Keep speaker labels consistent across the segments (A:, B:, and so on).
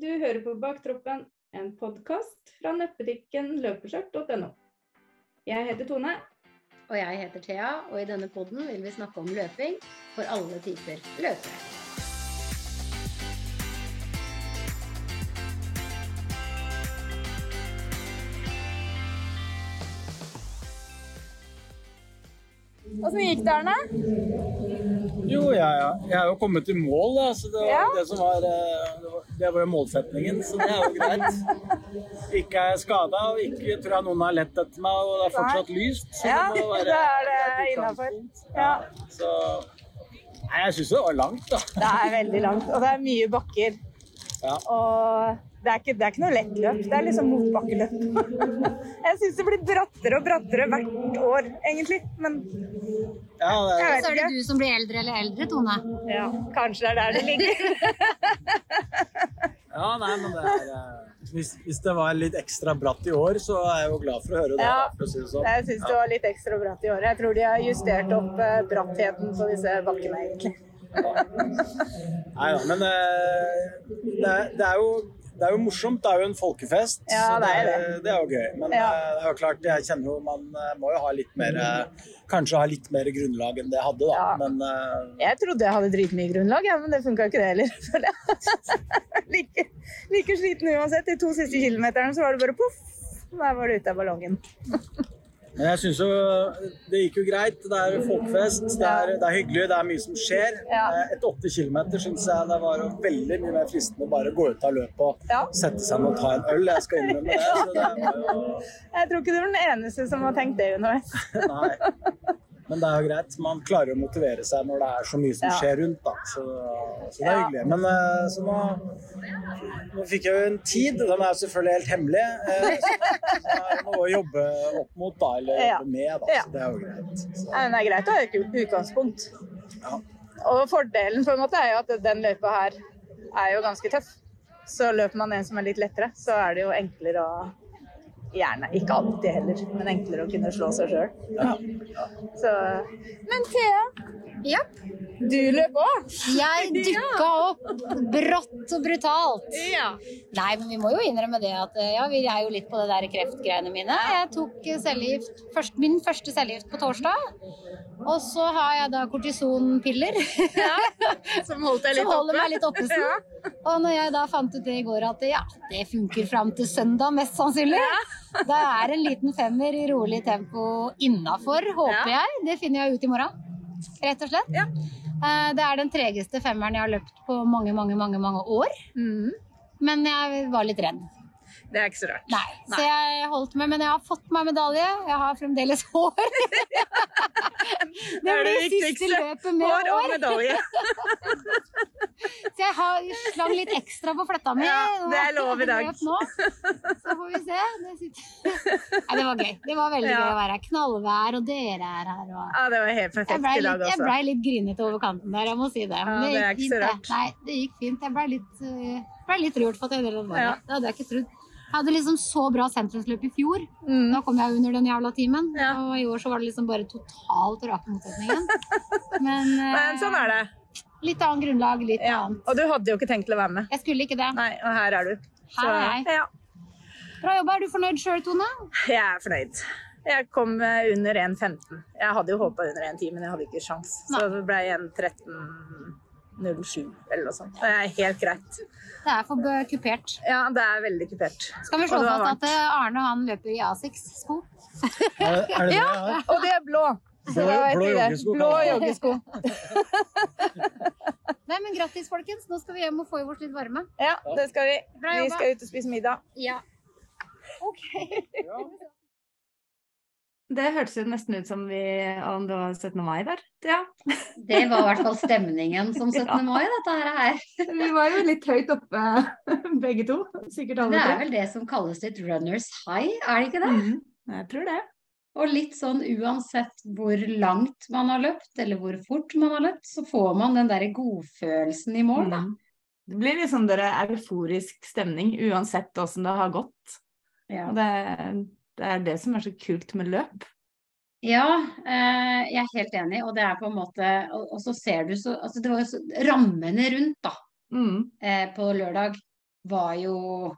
A: Du hører på Baktroppen, en podkast fra nettbutikken løpeskjørt.no. Jeg heter Tone.
B: Og jeg heter Thea, og i denne podden vil vi snakke om løping for alle typer løpere.
A: Åssen gikk det, Arne?
C: Jo, jeg, jeg er jo kommet i mål, da. Så det var
A: Ja.
C: det som var, eh, det var jo målsetningen, så det er jo greit. Ikke er jeg skada, og ikke tror jeg noen har lett etter meg, og det er fortsatt lyst. Så
A: Ja,
C: det må være
A: det er det
C: innafor.
A: Ja.
C: Så Nei, jeg syns det var langt, da.
A: Det er veldig langt, og det er mye bakker.
C: Ja.
A: Og det er, ikke, det er ikke noe lett løp. Det er liksom motbakkeløp. Jeg syns det blir brattere og brattere hvert år, egentlig. Men
C: Ja, det er,
B: Så er det du som blir eldre eller eldre, Tone.
A: Ja, kanskje det er der det ligger.
C: ja nei, men det er eh, hvis, hvis det var litt ekstra bratt i år, så er jeg jo glad for å høre det.
A: Ja.
C: da, for å si det sånn.
A: Jeg syns det var litt ekstra bratt i år. Jeg tror de har justert opp eh, brattheten på disse bakkene, egentlig.
C: Nei da, men eh, det, det, er jo, det er jo morsomt. Det er jo en folkefest.
A: Ja,
C: så
A: det er det.
C: det er jo gøy. Men
A: Ja.
C: eh, det er jo klart, jeg kjenner jo man eh, må jo ha litt mer eh, Kanskje ha litt mer grunnlag enn det jeg hadde, da.
A: Ja.
C: Men
A: Jeg trodde jeg hadde dritmye grunnlag, ja, men det funka ikke det heller. like, like sliten uansett. De to siste kilometerne så var det bare poff. Der var det ute av ballongen.
C: Men jeg syns jo det gikk jo greit. Det er folkefest, det er, det er hyggelig, det er mye som skjer.
A: Ja.
C: Eh, Etter åtte kilometer syns jeg det var veldig mye mer fristende å bare gå ut av løpet og
A: Ja.
C: sette seg ned og ta en øl. Jeg skal innrømme det. Det jo
A: Jeg tror ikke du er den eneste som har tenkt det underveis.
C: Nei. Men det er jo greit. Man klarer å motivere seg når det er så mye som
A: Ja.
C: skjer rundt. Da. Så, så det er
A: Ja.
C: hyggelig. Men eh, så nå, nå fikk jeg jo en tid. Den er jo selvfølgelig helt hemmelig. eh, Så så er det noe å jobbe opp mot, da. Eller jobbe med, da. Så det er jo greit. Så,
A: Ja, men Det er greit å ha et utgangspunkt.
C: ja.
A: Og fordelen på en måte er jo at den løypa her er jo ganske tøff. Så løper man en som er litt lettere, så er det jo enklere å Gjerne. Ikke alltid heller, men enklere å kunne slå seg sjøl. Så Men Thea,
B: Ja.
A: du løp òg?
B: Jeg dukka opp brått og brutalt.
A: Ja.
B: Nei, men vi må jo innrømme det at eh, ja, vi er jo litt på det der kreftgreiene mine. Jeg tok eh, cellegift, først, min første cellegift på torsdag. Og så har jeg da kortisonpiller.
A: Som holdt deg litt
B: holder
A: oppe?
B: meg litt oppe. Ja. Og når jeg da fant ut det i går at ja, det funker fram til søndag, mest sannsynlig. Da er en liten femmer i rolig tempo innafor, håper
A: Ja.
B: jeg. Det finner jeg ut i morgen. Rett og slett.
A: Ja.
B: Eh, Det er den tregeste femmeren jeg har løpt på mange, mange, mange, mange år.
A: Mm.
B: Men jeg var litt redd.
A: Det er ikke så rart.
B: Nei, så jeg holdt meg, men jeg har fått meg medalje. Jeg har fremdeles hår. Det
A: blir det
B: siste løpet med
A: Hår og medalje.
B: Så jeg har slang litt ekstra på fletta mi.
A: Ja, det er lov i dag.
B: Så får vi se. Det. Nei, det var gøy. Det var veldig
A: Ja.
B: gøy å være her. Knallvær, og dere er her. Og...
A: Ja, det var helt perfekt i dag
B: også. jeg
A: blei
B: ble litt grinete over kanten der, jeg må si det.
A: Ja,
B: Men
A: det er
B: gikk
A: så
B: fint, det. Nei, det gikk fint. Jeg blei litt, uh, ble litt rørt for at jeg delte det.
A: Ja.
B: Det hadde jeg ikke trodd. Jeg hadde liksom så bra sentrumsløp i fjor.
A: Mm.
B: Da kom jeg under den jævla timen.
A: Ja.
B: Og i år så var det liksom bare totalt rake motsetningen. Men,
A: Men sånn er det.
B: litt annet grunnlag, litt
A: Ja.
B: annet.
A: Og du hadde jo ikke tenkt til å være med.
B: Jeg skulle ikke det.
A: Nei, og her er du.
B: Her er jeg.
A: ja,
B: Bra jobba. Er du fornøyd sjøl, Tone?
A: jeg er fornøyd. Jeg kom eh, under 1,15. Jeg hadde jo håpa under 1,10, men jeg hadde ikke sjans. Så det ble 1,13,07 eller noe sånt. Det er helt greit.
B: Det er for kupert.
A: Ja, det er veldig kupert.
B: Skal vi slå fast at eh, Arne han løper i Asics-sko?
C: Er, er det det Ja.
A: Og det er blå!
C: Blå- blå joggesko,
A: Blå joggesko.
B: Nei, men grattis, folkens. Nå skal vi hjem og få i oss litt varme.
A: Ja, det skal vi.
B: Bra
A: Vi skal ut og spise middag.
B: Ja. OK.
D: Det hørtes jo nesten ut som vi, om det var 17. mai der. Ja.
B: Det var i hvert fall stemningen som 17. mai, dette her.
D: Vi var jo litt høyt oppe begge to. Sikkert alle
B: Det er
D: tre.
B: vel det som kalles et runners high, er det ikke det?
D: Mm, Jeg tror det.
B: Og litt sånn uansett hvor langt man har løpt, eller hvor fort man har løpt, så får man den derre godfølelsen i mål, da.
D: Mm. Det blir litt sånn euforisk stemning uansett åssen det har gått.
B: Ja.
D: Og det, det er det som er så kult med løp.
B: Ja, eh, jeg er helt enig, og det er på en måte Og, så ser du så Altså, det var jo så rammene rundt, da,
D: Mm.
B: eh, på lørdag. var jo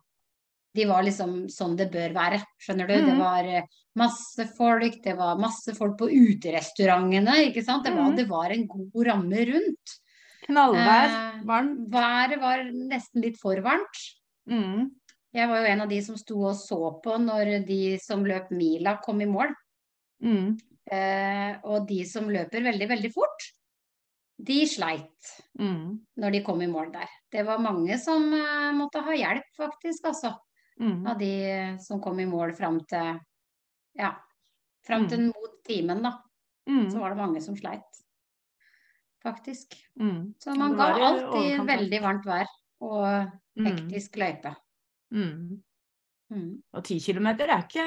B: De var liksom sånn det bør være, skjønner du. Det
A: Mhm.
B: var eh, masse folk, det var masse folk på uterestaurantene, ikke sant. Det var,
A: Mhm.
B: det var en god ramme rundt.
A: Knallvær, varmt.
B: Været var nesten litt for varmt.
A: Mm.
B: Jeg var jo en av de som sto og så på når de som løp mila kom i mål.
A: Mm.
B: Eh, og de som løper veldig, veldig fort, de sleit
A: Mm.
B: når de kom i mål der. Det var mange som eh, måtte ha hjelp, faktisk, altså.
A: Mm.
B: Av de som kom i mål fram til ja, fram til mot timen, da.
A: Mm.
B: Så var det mange som sleit. Faktisk.
A: Mm.
B: Så man ga alt i veldig varmt vær og
A: Mm.
B: hektisk løype.
A: Mm.
B: Mm.
A: Og ti kilometer er ikke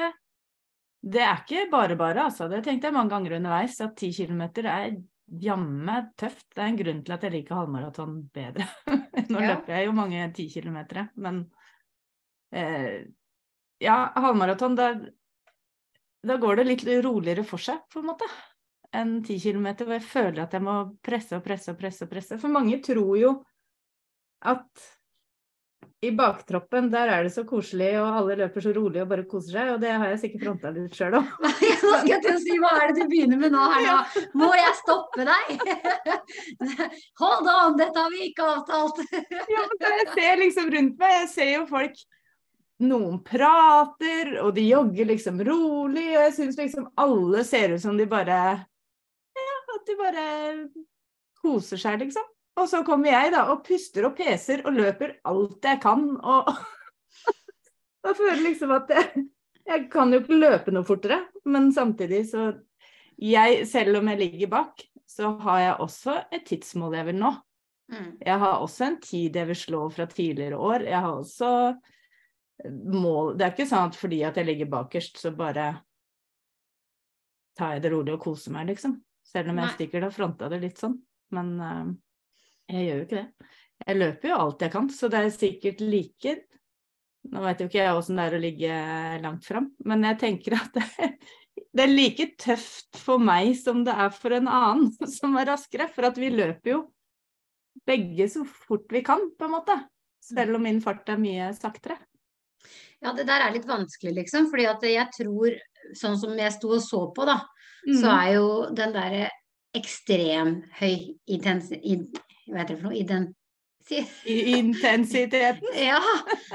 A: Det er ikke bare bare, altså. Det tenkte jeg mange ganger underveis, at ti kilometer er jammen tøft. Det er en grunn til at jeg liker halvmaraton bedre. Nå
B: Ja.
A: løper jeg jo mange ti kilometere, men eh, ja, halvmaraton, da, da går det litt roligere for seg, på en måte, enn ti kilometer, hvor jeg føler at jeg må presse og presse og presse og presse. For mange tror jo at i baktroppen, der er det så koselig, og alle løper så rolig og bare koser seg, og det har jeg sikkert fronta litt sjøl òg.
B: Nå skal jeg til å si hva er det du begynner med nå her nå? Må jeg stoppe deg? Hold on, dette har vi ikke avtalt.
A: Ja, men jeg ser liksom rundt meg, jeg ser jo folk Noen prater, og de jogger liksom rolig, og jeg syns liksom alle ser ut som de bare Ja, at de bare koser seg, liksom. Og så kommer jeg, da, og puster og peser og løper alt jeg kan, og Da føler jeg liksom at jeg, jeg kan jo ikke løpe noe fortere, men samtidig så jeg, Selv om jeg ligger bak, så har jeg også et tidsmål jeg vil nå.
B: Mm.
A: Jeg har også en tid jeg vil slå fra tidligere år. Jeg har også mål Det er ikke sånn at fordi at jeg ligger bakerst, så bare tar jeg det rolig og koser meg, liksom. Selv om jeg
B: Nei.
A: stikker har fronta det litt sånn. Men eh, jeg gjør jo ikke det. Jeg løper jo alt jeg kan, så det er sikkert like Nå vet jo ikke jeg åssen det er å ligge langt fram, men jeg tenker at det, det er like tøft for meg som det er for en annen som er raskere. For at vi løper jo begge så fort vi kan, på en måte. Selv om min fart er mye saktere.
B: Ja, det der er litt vanskelig, liksom. Fordi at jeg tror, sånn som jeg sto og så på, da, så
A: Mm.
B: er jo den derre ekstrem høy intens... In, hva heter det for noe? Iden, si-
A: I intensiteten?
B: ja,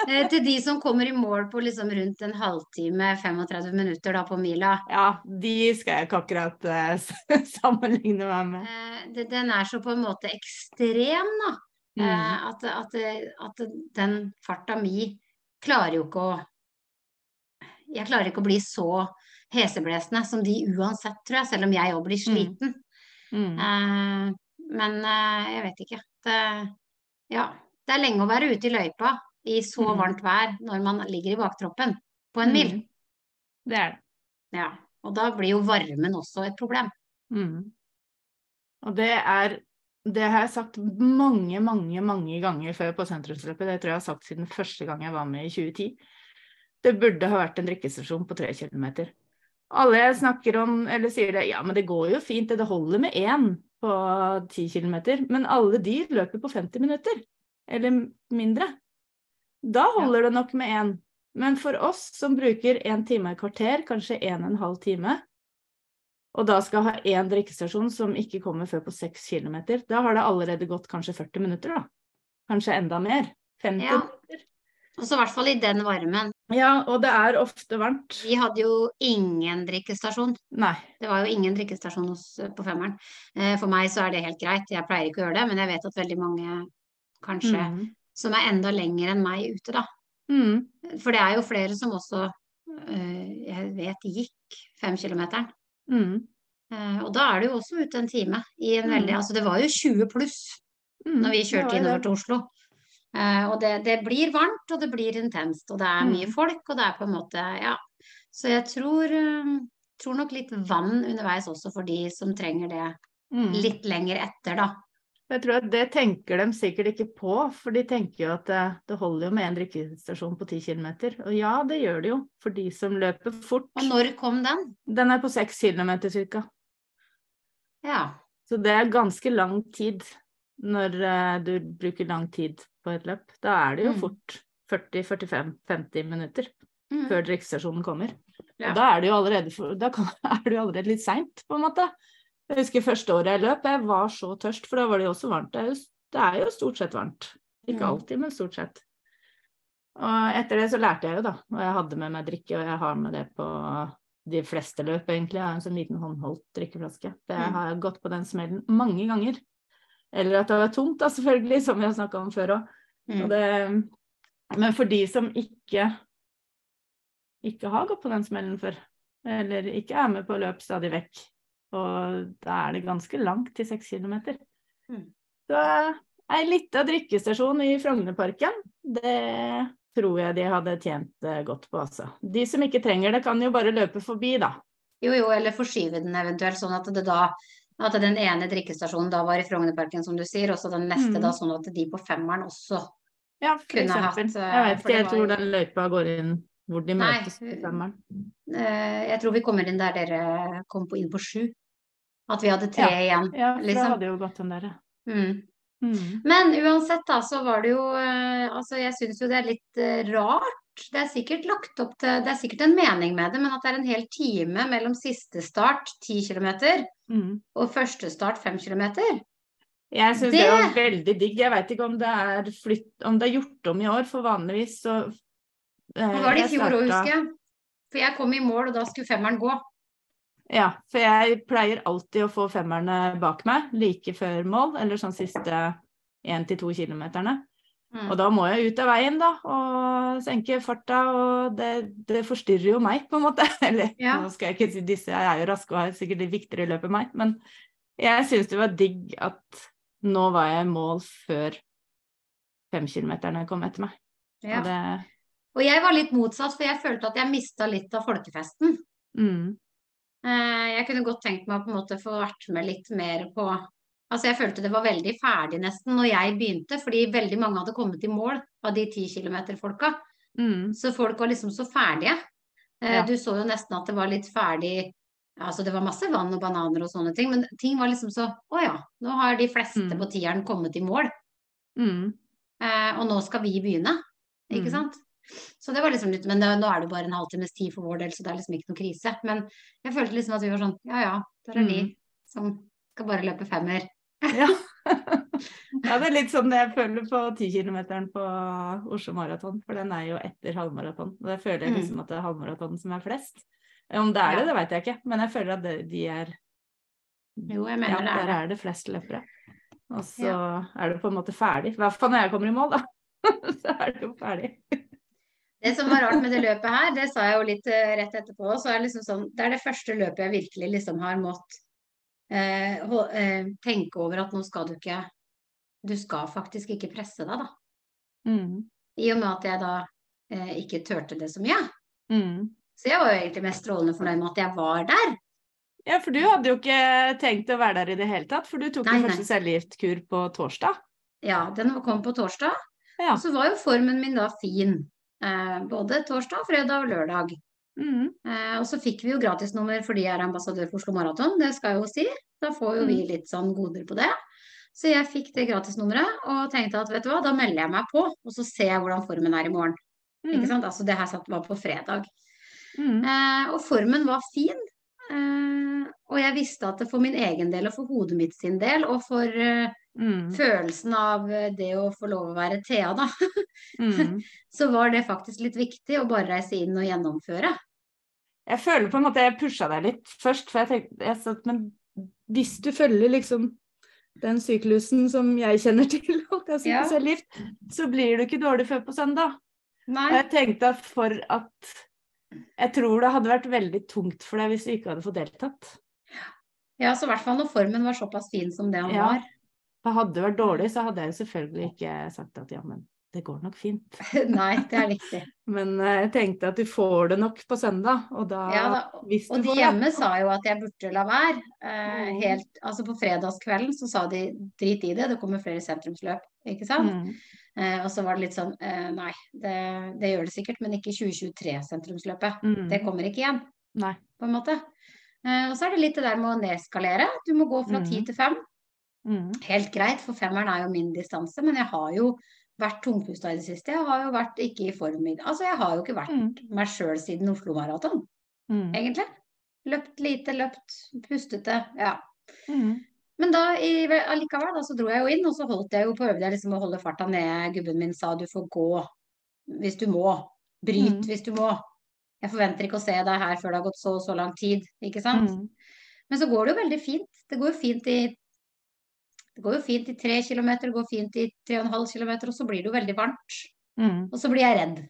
B: eh, til de som kommer i mål på liksom rundt en halvtime, 35 minutter da på mila.
A: Ja, de skal jeg ikke akkurat uh, sammenligne meg med.
B: Uh, det, den er så på en måte ekstrem, da.
A: Mm.
B: At, at, at den farta mi klarer jo ikke å Jeg klarer ikke å bli så heseblesende som de uansett, tror jeg, selv om jeg òg blir sliten.
A: Mm.
B: Eh, men eh, jeg vet ikke. Det, ja, det er lenge å være ute i løypa i så
A: Mm.
B: varmt vær når man ligger i baktroppen på en mil.
A: Mm. Det er det.
B: Ja, og da blir jo varmen også et problem.
A: Mm. Og det er Det har jeg sagt mange, mange, mange ganger før på sentrumsløpet. Det tror jeg jeg har sagt siden første gang jeg var med i 2010. Det burde ha vært en drikkestasjon på tre kilometer. Alle jeg snakker om, eller sier det, ja, men det går jo fint, det det holder med én på 10 kilometer. Men alle de løper på 50 minutter, eller mindre. Da holder det nok med én. Men for oss som bruker én time i kvarter, kanskje en og en halv time, og da skal ha én drikkestasjon som ikke kommer før på 6 kilometer, da har det allerede gått kanskje 40 minutter, da. Kanskje enda mer. 50
B: Ja.
A: minutter.
B: Og så i hvert fall i den varmen.
A: Ja, og det er ofte varmt.
B: Vi hadde jo ingen drikkestasjon.
A: Nei.
B: Det var jo ingen drikkestasjon hos, på femmeren. Eh, For meg så er det helt greit, jeg pleier ikke å gjøre det, men jeg vet at veldig mange kanskje
A: Mm.
B: som er enda lenger enn meg ute, da.
A: Mm.
B: For det er jo flere som også, eh, jeg vet, gikk femkilometeren.
A: Mm.
B: Eh, Og da er du jo også ute en time i en
A: Mm.
B: veldig Altså det var jo 20 pluss
A: Mm.
B: når vi kjørte innover til Oslo. Eh, og det, det blir varmt, og det blir intenst, og det er mye
A: Mm.
B: folk, og det er på en måte Ja. Så jeg tror, eh, tror nok litt vann underveis også for de som trenger det
A: Mm.
B: litt lenger etter, da.
A: Jeg tror at det tenker de sikkert ikke på, for de tenker jo at det, det holder jo med en drikkestasjon på 10 km. Og ja, det gjør det jo, for de som løper fort.
B: Og når kom den?
A: Den er på 6 km ca.
B: Ja.
A: Så det er ganske lang tid når eh, du bruker lang tid på et løp. Da er det jo
B: Mm.
A: fort 40-45-50 minutter
B: Mm.
A: før drikkestasjonen kommer.
B: Ja.
A: Og da er det jo allerede, da kan, er det jo allerede litt seint, på en måte. Jeg husker første året jeg løp, jeg var så tørst, for da var det jo også varmt. Det er jo, det er jo stort sett varmt. Ikke
B: Mm.
A: alltid, men stort sett. Og etter det så lærte jeg jo, da. Og jeg hadde med meg drikke, og jeg har med det på de fleste løp, egentlig. Jeg har en sånn liten håndholdt drikkeflaske. Det
B: Mm.
A: har jeg gått på den smellen mange ganger. Eller at det var tomt, da, selvfølgelig, som vi har snakka om før òg.
B: Mm.
A: Men for de som ikke, ikke har gått på den smellen før, eller ikke er med på løp stadig vekk, og da er det ganske langt til seks kilometer.
B: Mm.
A: Så ei lita drikkestasjon i Frognerparken, det tror jeg de hadde tjent eh, godt på, altså. De som ikke trenger det, kan jo bare løpe forbi, da.
B: Jo, jo, eller forskyve den eventuelt, sånn at det da at den ene drikkestasjonen da var i Frognerparken, som du sier, og så den neste
A: Mm.
B: da sånn at de på femmeren også
A: Ja,
B: Kunne
A: eksempel.
B: hatt, eh,
A: Jeg vet ikke
B: det
A: helt
B: var
A: hvor den løypa går inn, hvor de
B: Nei,
A: møtes på femmeren.
B: eh, Jeg tror vi kommer inn der dere kom på, inn på sju. At vi hadde tre igjen,
A: Ja, for da
B: liksom.
A: hadde jo gått den der.
B: Mm.
A: Mm.
B: Men uansett, da, så var det jo eh, Altså, jeg syns jo det er litt eh, rart. Det er sikkert lagt opp til Det er sikkert en mening med det, men at det er en hel time mellom siste start, 10 km,
A: Mm.
B: og første start, fem kilometer
A: Jeg syns det...
B: Det-
A: var veldig digg. Jeg veit ikke om det flytt, om det er gjort om i år, for vanligvis så eh,
B: Det var det i fjor òg, husker jeg. For jeg kom i mål, og da skulle femmeren gå.
A: Ja, for jeg pleier alltid å få femmerne bak meg like før mål, eller sånn siste én til to kilometerne.
B: Mm.
A: Og da må jeg ut av veien, da, og senke farta, og det, det forstyrrer jo meg, på en måte. Eller
B: Ja.
A: nå skal jeg ikke si disse, jeg er jo raske og har sikkert litt viktigere løp enn meg, men jeg syns det var digg at nå var jeg i mål før femkilometerne kom etter meg.
B: Ja.
A: Og det
B: Og jeg var litt motsatt, for jeg følte at jeg mista litt av folkefesten.
A: mm,
B: Eh, Jeg kunne godt tenkt meg å på en måte få vært med litt mer på Altså jeg følte det var veldig ferdig nesten når jeg begynte, fordi veldig mange hadde kommet i mål av de 10 km-folka.
A: mm,
B: Så folk var liksom så ferdige. Eh,
A: Ja.
B: Du så jo nesten at det var litt ferdig Altså det var masse vann og bananer og sånne ting, men ting var liksom så Å ja, nå har de fleste
A: Mm.
B: på tieren kommet i mål,
A: mm,
B: eh, og nå skal vi begynne. Ikke
A: Mm.
B: sant? Så det var liksom litt Men det, nå er det bare en halvtimes tid for vår del, så det er liksom ikke noe krise. Men jeg følte liksom at vi var sånn Ja ja, der er vi
A: Mm.
B: som skal bare løpe femmer.
A: Ja. ja, det er litt sånn jeg føler på 10 km på Oslo Maraton, for den er jo etter halvmaraton. Og jeg føler
B: Mm.
A: liksom at det er halvmaratonen som er flest. Om det er det, det vet jeg ikke, men jeg føler at det, de er
B: Jo, jeg mener
A: Ja,
B: det er
A: der er det flest løpere. Og så er det på en måte ferdig. I hvert fall når jeg kommer i mål, da. så er det jo ferdig.
B: Det som var rart med det løpet her, det sa jeg jo litt eh, rett etterpå, så er det liksom sånn Det er det første løpet jeg virkelig liksom har eh, tenke over at nå skal du ikke Du skal faktisk ikke presse deg, da.
A: Mm.
B: I og med at jeg da eh, ikke turte det så mye.
A: Mm.
B: Så jeg var jo egentlig mest strålende fornøyd med at jeg var der.
A: Ja, for du hadde jo ikke tenkt å være der i det hele tatt, for du tok din første cellegiftkur på torsdag.
B: Ja, den kom på torsdag.
A: Ja.
B: Og så var jo formen min da fin. Eh, både torsdag, fredag og lørdag.
A: Mm.
B: Eh, og så fikk vi jo gratisnummer fordi jeg er ambassadør for Oslo Maraton, det skal jeg jo si. Da får jo vi litt sånn goder på det. Så jeg fikk det gratisnummeret og tenkte at vet du hva, da melder jeg meg på, og så ser jeg hvordan formen er i morgen. Ikke
A: Mm.
B: sant? Altså det her satt var på fredag.
A: Mm.
B: Eh, og formen var fin. Eh, og jeg visste at det for min egen del og for hodet mitt sin del, og for eh,
A: Mm.
B: følelsen av eh, det å få lov å være Thea, da,
A: Mm.
B: så var det faktisk litt viktig å bare reise inn og gjennomføre.
A: Jeg føler på en måte jeg pusha deg litt først, for jeg tenkte jeg satt, Men hvis du følger liksom den syklusen som jeg kjenner til,
B: Ja.
A: så blir du ikke dårlig før på søndag. Og jeg tenkte at for at Jeg tror det hadde vært veldig tungt for deg hvis du ikke hadde fått deltatt.
B: Ja, så i hvert fall når formen var såpass fin som det han
A: Ja.
B: var.
A: For hadde det vært dårlig, så hadde jeg jo selvfølgelig ikke sagt at ja, men det går nok fint.
B: Nei, det er riktig.
A: Men eh, jeg tenkte at du får det nok på søndag, og da,
B: Ja, da,
A: hvis du
B: og de
A: får det
B: hjemme sa jo at jeg burde la være. Eh,
A: Mm.
B: helt, altså på fredagskvelden så sa de drit i det, det kommer flere sentrumsløp, ikke sant?
A: Mm.
B: Eh, og så var det litt sånn eh, nei, det, det gjør det sikkert, men ikke 2023-sentrumsløpet.
A: Mm.
B: Det kommer ikke igjen,
A: Nei.
B: på en måte. Eh, og så er det litt det der med å nedskalere. Du må gå fra
A: Mm.
B: ti til fem.
A: Mm.
B: Helt greit, for femmeren er jo min distanse, men jeg har jo vært tungpusta i det siste. Jeg har jo vært ikke i form i Altså, jeg har jo ikke vært
A: Mm.
B: meg sjøl siden Oslo Maraton,
A: Mm.
B: egentlig. Løpt lite, løpt pustete. Ja.
A: Mm.
B: Men da i, allikevel, da, så dro jeg jo inn, og så holdt jeg jo på øvde jeg liksom å holde farta nede. Gubben min sa du får gå hvis du må. Bryt
A: Mm.
B: hvis du må. Jeg forventer ikke å se deg her før det har gått så og så lang tid, ikke sant.
A: Mm.
B: Men så går det jo veldig fint. Det går jo fint i det går jo fint i tre kilometer, det går fint i tre og en halv kilometer, og så blir det jo veldig varmt.
A: Mm.
B: Og så blir jeg redd.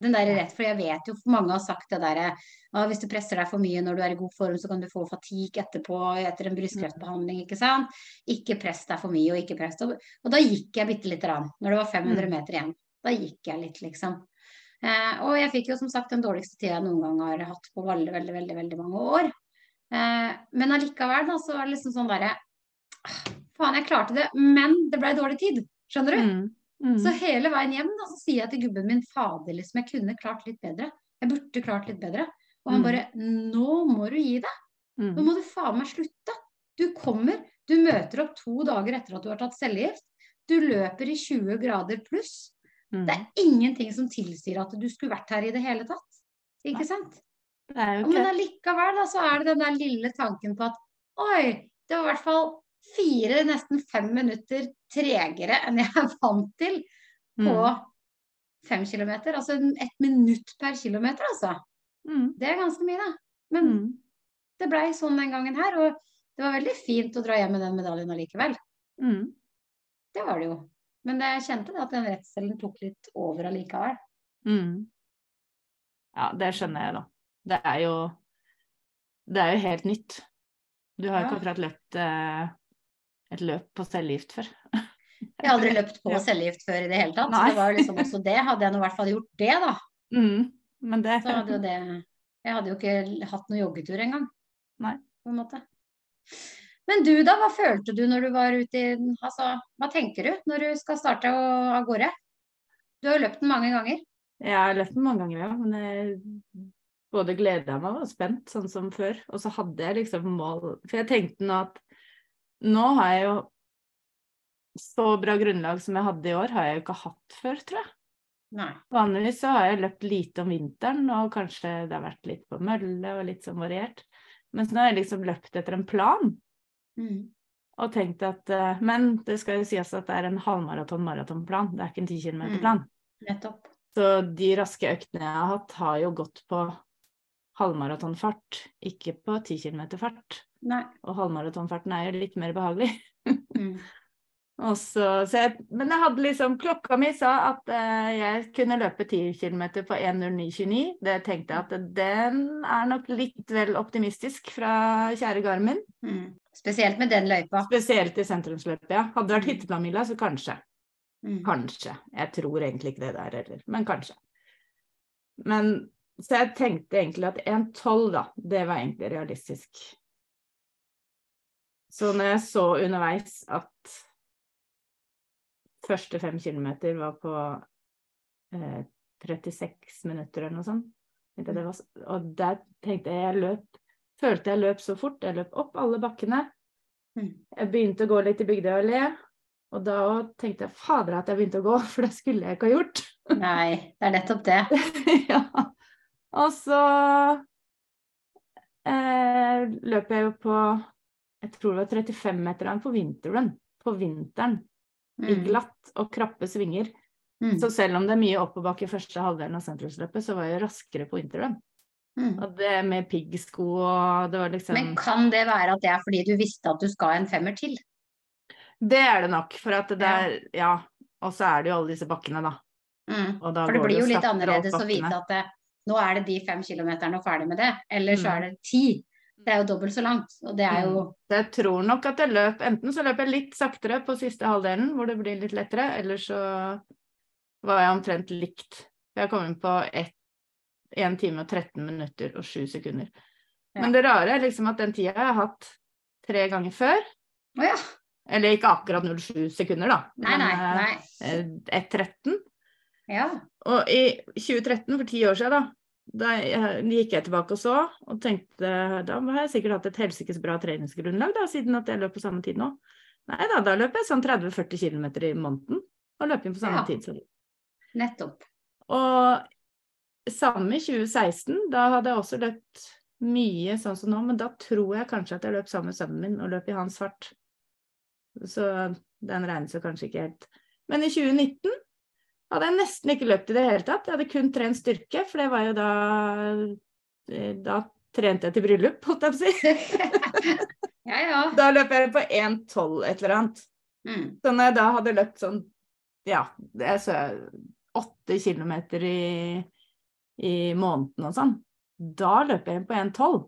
B: Den der rett, for jeg vet jo mange har sagt det derre ah, hvis du presser deg for mye når du er i god form, så kan du få fatigue etterpå etter en brystkreftbehandling, ikke sant. Ikke press deg for mye, og ikke press deg Og da gikk jeg bitte lite grann, når det var 500
A: Mm.
B: meter igjen. Da gikk jeg litt, liksom. Eh, og jeg fikk jo som sagt den dårligste tida jeg noen gang har hatt på veldig, veldig, veldig, veldig mange år. Eh, men allikevel, da, så var det liksom sånn derre ah, Faen, jeg klarte det, men det ble dårlig tid. Skjønner du?
A: Mm. Mm.
B: Så hele veien hjem da, så sier jeg til gubben min fader, liksom, jeg kunne klart litt bedre. Jeg burde klart litt bedre. Og han
A: Mm.
B: bare nå må du gi deg. Nå
A: Mm.
B: må du faen meg slutte. Du kommer, du møter opp to dager etter at du har tatt cellegift. Du løper i 20 grader pluss.
A: Mm.
B: Det er ingenting som tilsier at du skulle vært her i det hele tatt. Ikke sant?
A: Nei, okay.
B: Men allikevel da, så er det den der lille tanken på at oi, det var i hvert fall fire, nesten fem minutter tregere enn jeg er vant til på
A: Mm.
B: fem kilometer. Altså ett minutt per kilometer, altså.
A: Mm.
B: Det er ganske mye, da. Men
A: Mm.
B: det blei sånn den gangen her, og det var veldig fint å dra hjem med den medaljen allikevel.
A: Mm.
B: Det var det jo. Men jeg kjente det at den redselen tok litt over allikevel.
A: Mm. Ja, det skjønner jeg, da. Det er jo Det er jo helt nytt. Du har jo ikke akkurat løpt eh, et løp på cellegift før.
B: Jeg har aldri løpt på cellegift før i det hele tatt. Så det var jo liksom også det. Hadde jeg nå i hvert fall gjort det, da,
A: Mm. Men det
B: så hadde jo det Jeg hadde jo ikke hatt noen joggetur engang.
A: Nei.
B: På en måte. Men du da, hva følte du når du var ute i Altså, hva tenker du når du skal starte av gårde? Du har jo løpt den mange ganger.
A: Jeg har løpt den mange ganger, ja. Men jeg både gleda meg og var spent, sånn som før. Og så hadde jeg liksom mål For jeg tenkte nå at nå har jeg jo så bra grunnlag som jeg hadde i år, har jeg jo ikke hatt før, tror jeg.
B: Nei.
A: Vanligvis så har jeg løpt lite om vinteren, og kanskje det har vært litt på mølle og litt sånn variert. Mens nå har jeg liksom løpt etter en plan.
B: Mm.
A: Og tenkt at eh, Men det skal jo sies at det er en halvmaraton-maratonplan, det er ikke en 10 km-plan.
B: Nettopp.
A: Så de raske øktene jeg har hatt, har jo gått på halvmaratonfart, ikke på 10 km-fart.
B: Nei.
A: Og halvmaratonfarten er jo litt mer behagelig.
B: Mm.
A: Og så, så jeg, men jeg hadde liksom Klokka mi sa at eh, jeg kunne løpe 10 km på 1.09,29. Det tenkte jeg at den er nok litt vel optimistisk fra kjære Garmin.
B: Mm. Spesielt med den løypa.
A: Spesielt i sentrumsløpet, ja. Hadde det vært hytteplanmila, så kanskje.
B: Mm.
A: Kanskje. Jeg tror egentlig ikke det der heller, men kanskje. Men så jeg tenkte egentlig at 1,12, da, det var egentlig realistisk. Så når jeg så underveis at første fem kilometer var på eh, 36 minutter eller noe sånt, det var, og der tenkte jeg jeg løp Følte jeg løp så fort. Jeg løp opp alle bakkene.
B: Mm.
A: Jeg begynte å gå litt i Bygdøy allé. Og da tenkte jeg fader at jeg begynte å gå, for det skulle jeg ikke ha gjort.
B: Nei, det er nettopp det.
A: ja. Og så eh, løp jeg jo på jeg tror det var 35-meteren på vinterrun. På vinteren. I
B: Mm.
A: glatt og krappe svinger.
B: Mm.
A: Så selv om det er mye oppoverbakke i første halvdelen av sentrumsløpet, så var jeg raskere på vinteren.
B: Mm.
A: Og det med piggsko og det var liksom
B: Men kan det være at det er fordi du visste at du skal en femmer til?
A: Det er det nok, for at det er Ja. Og så er det jo alle disse bakkene, da.
B: Mm.
A: Og da
B: For det blir jo litt annerledes å vite at det, nå er det de fem kilometerne og ferdig med det, eller så
A: Mm.
B: er det ti. Det er jo dobbelt så langt. Og det er jo
A: jeg tror nok at jeg løp Enten så løp jeg litt saktere på siste halvdelen, hvor det blir litt lettere, eller så var jeg omtrent likt. Jeg kom inn på 1 time og 13 minutter og 7 sekunder.
B: Ja.
A: Men det rare er liksom at den tida jeg har hatt tre ganger før,
B: Oh, ja.
A: eller ikke akkurat 07 sekunder, da,
B: Nei, nei, nei.
A: men eh, 1.13.
B: Ja.
A: Og i 2013, for ti år siden, da, da gikk jeg tilbake og så, og tenkte da har jeg sikkert hatt et helsikes bra treningsgrunnlag, da, siden at jeg løp på samme tid nå. Nei da, da løper jeg sånn 30-40 km i måneden. og løper inn på samme
B: Ja.
A: tid Så.
B: Nettopp.
A: Og samme i 2016, da hadde jeg også løpt mye sånn som nå, men da tror jeg kanskje at jeg løp sammen med sønnen min og løp i hans fart. Så den regnes jo kanskje ikke helt. Men i 2019 hadde jeg nesten ikke løpt i det hele tatt. Jeg hadde kun trent styrke, for det var jo da eh, Da trente jeg til bryllup, holdt jeg på å si.
B: Ja, ja.
A: Da løp jeg på 1,12 et eller annet.
B: Mm.
A: Så når jeg da hadde løpt sånn, ja, det er så åtte kilometer i, i måneden og sånn, da løper jeg på 1,12.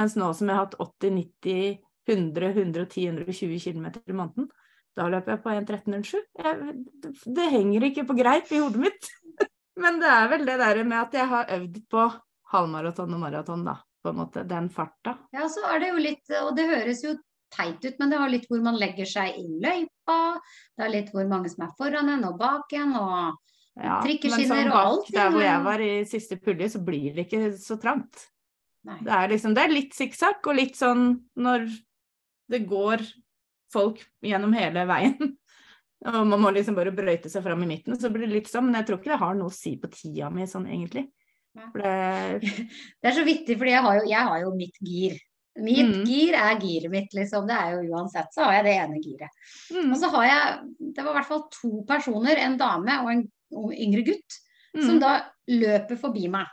A: Mens nå som jeg har hatt 80, 90, 100, 110, 120 kilometer i måneden, da løper jeg på 1,1307. Jeg- Det, det henger ikke på greip i hodet mitt. Men det er vel det der med at jeg har øvd på halvmaraton og maraton, da. På en måte. Den farta.
B: Ja, så er det jo litt, og det høres jo teit ut, men det har litt hvor man legger seg i løypa. Det er litt hvor mange som er foran en og bak en, og
A: Ja,
B: Trikkeskinner
A: sånn
B: og alt,
A: Der hvor jeg var i siste pulje, så blir det ikke så trangt. Det er liksom, det er litt sikksakk, og litt sånn når det går folk gjennom hele veien. Og man må liksom bare brøyte seg fram i midten, så blir det litt sånn. Men jeg tror ikke det har noe å si på tida mi sånn egentlig. Det,
B: Det er så vittig, for jeg jeg har jo mitt gir. Mitt
A: Mm.
B: gir er giret mitt, liksom. Det er jo uansett, så har jeg det ene giret.
A: mm,
B: Og så har jeg, det var i hvert fall to personer, en dame og en og yngre gutt, som
A: mm,
B: da løper forbi meg.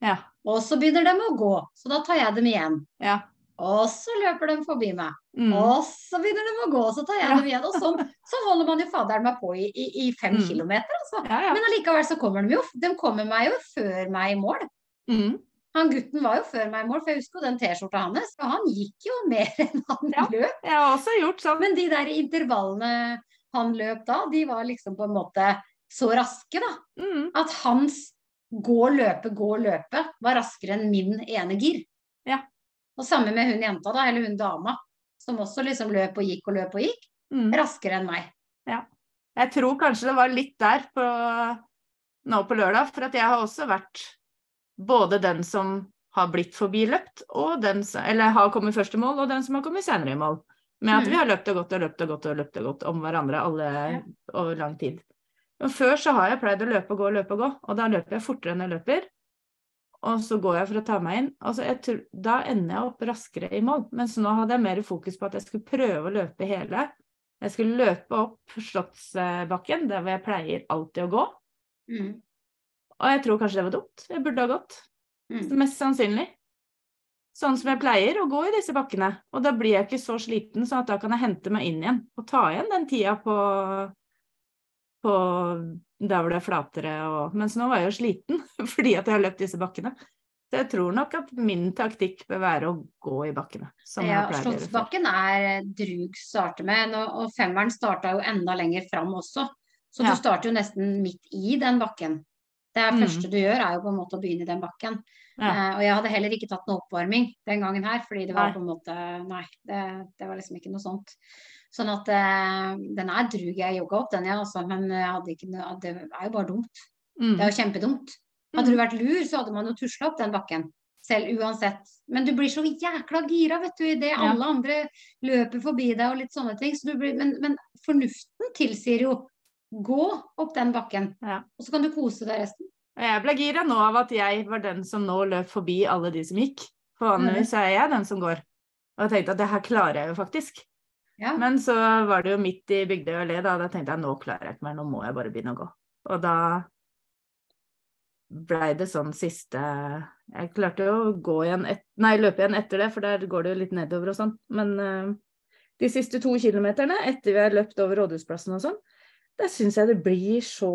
A: ja,
B: Og så begynner de å gå, så da tar jeg dem igjen.
A: ja.
B: Og så løper de forbi meg.
A: Mm,
B: Og så begynner de å gå, og så tar jeg dem igjen. Og sånn, så holder man jo faderen meg på i, i, i fem
A: Mm.
B: kilometer, altså.
A: ja, ja.
B: Men allikevel så kommer de jo. De kommer meg jo før meg i mål.
A: Mm,
B: Han gutten var jo før meg i mål, for jeg husker jo den T-skjorta hans. Og han gikk jo mer enn han
A: Ja.
B: løp.
A: jeg har også gjort sånn.
B: Men de der intervallene han løp da, de var liksom på en måte så raske, da.
A: Mm,
B: At hans gå, løpe, gå, løpe var raskere enn min ene gir.
A: Ja.
B: Og samme med hun jenta, da, eller hun dama, som også liksom løp og gikk og løp og gikk.
A: mm.
B: Raskere enn meg. Ja.
A: Jeg tror kanskje det var litt der på, nå på lørdag, for at jeg har også vært både den som har blitt forbiløpt, og den som, eller har kommet først i mål, og den som har kommet senere i mål. Med at
B: Mm.
A: vi har løpt og gått og løpt og gått og løpt og gått om hverandre alle over lang tid. Og før så har jeg pleid å løpe og gå og løpe og gå, og da løper jeg fortere enn jeg løper. Og så går jeg for å ta meg inn. Altså jeg tror, da ender jeg opp raskere i mål. Mens nå hadde jeg mer fokus på at jeg skulle prøve å løpe hele. Jeg skulle løpe opp Slottsbakken, der hvor jeg pleier alltid å gå.
B: Mm.
A: Og jeg tror kanskje det var dumt. Jeg burde ha gått.
B: Mm.
A: Mest sannsynlig. Sånn som jeg pleier å gå i disse bakkene. Og da blir jeg ikke så sliten, sånn at da kan jeg hente meg inn igjen. Og ta igjen den tida på, på der hvor det er flatere og Mens nå var jeg jo sliten fordi at jeg har løpt disse bakkene. Så jeg tror nok at min taktikk bør være å gå i bakkene. Som
B: Ja. Slottsbakken er eh, drug starte med, og, femmeren starta jo enda lenger fram også. Så
A: Ja.
B: du starter jo nesten midt i den bakken. Det
A: Mm.
B: første du gjør, er jo på en måte å begynne i den bakken.
A: Ja.
B: Eh, og jeg hadde heller ikke tatt noe oppvarming den gangen her, fordi det var
A: Nei.
B: på en måte Nei, det, det var liksom ikke noe sånt. Sånn at eh, den er drug. Jeg jogga opp den, ja, altså, men jeg hadde ikke det er jo bare dumt.
A: Mm.
B: Det er jo kjempedumt. Hadde du vært lur, så hadde man jo tusla opp den bakken. Selv uansett. Men du blir så jækla gira, vet du, idet
A: Ja.
B: alle andre løper forbi deg og litt sånne ting. Så du blir, men, men fornuften tilsier jo gå opp den bakken,
A: Ja.
B: og så kan du kose deg resten.
A: Jeg ble gira nå av at jeg var den som nå løp forbi alle de som gikk. For vanligvis er jeg den som går. Og jeg tenkte at det her klarer jeg jo faktisk.
B: Ja.
A: Men så var det jo midt i Bygdøy allé, da. Da tenkte jeg nå klarer jeg ikke mer, nå må jeg bare begynne å gå. Og da blei det sånn siste Jeg klarte jo å gå igjen et, nei, løpe igjen etter det, for der går det jo litt nedover og sånn. Men uh, de siste to kilometerne, etter vi har løpt over Rådhusplassen og sånn, der syns jeg det blir så